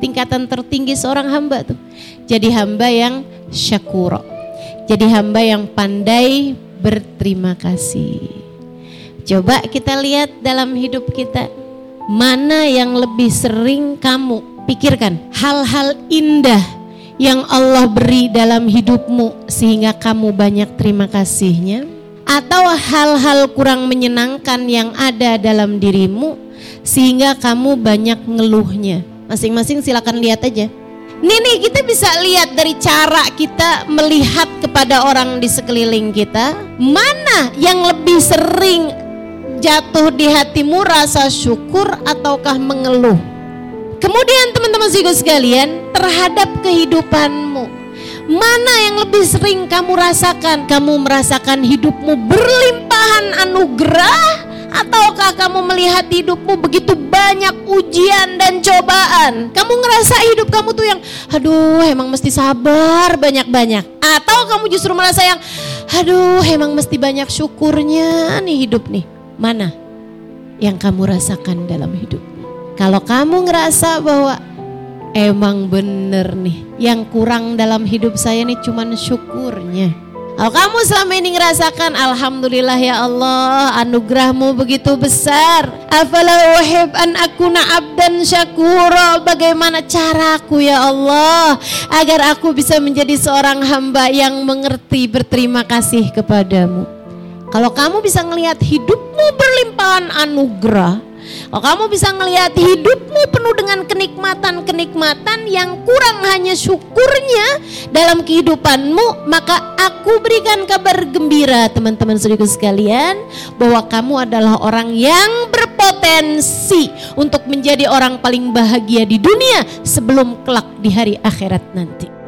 tingkatan tertinggi seorang hamba tuh. Jadi hamba yang syakuro. Jadi hamba yang pandai berterima kasih. Coba kita lihat dalam hidup kita. Mana yang lebih sering kamu pikirkan hal-hal indah yang Allah beri dalam hidupmu sehingga kamu banyak terima kasihnya atau hal-hal kurang menyenangkan yang ada dalam dirimu sehingga kamu banyak ngeluhnya. Masing-masing silakan lihat aja. Nih kita bisa lihat dari cara kita melihat kepada orang di sekeliling kita mana yang lebih sering jatuh di hatimu rasa syukur ataukah mengeluh. Kemudian teman-teman sekalian terhadap kehidupanmu mana yang lebih sering kamu rasakan? Kamu merasakan hidupmu berlimpahan anugerah Ataukah kamu melihat hidupmu begitu banyak ujian dan cobaan? Kamu ngerasa hidup kamu tuh yang, aduh emang mesti sabar banyak-banyak. Atau kamu justru merasa yang, aduh emang mesti banyak syukurnya nih hidup nih. Mana yang kamu rasakan dalam hidup? Kalau kamu ngerasa bahwa emang bener nih, yang kurang dalam hidup saya nih cuman syukurnya kalau kamu selama ini ngerasakan Alhamdulillah ya Allah anugerahmu begitu besar. Afala an akuna abdan syakura. Bagaimana caraku ya Allah Agar aku bisa menjadi seorang hamba yang mengerti berterima kasih kepadamu. Kalau kamu bisa ngelihat hidupmu berlimpahan anugerah kalau kamu bisa melihat hidupmu penuh dengan kenikmatan-kenikmatan yang kurang hanya syukurnya dalam kehidupanmu, maka aku berikan kabar gembira teman-teman saudaraku sekalian bahwa kamu adalah orang yang berpotensi untuk menjadi orang paling bahagia di dunia sebelum kelak di hari akhirat nanti.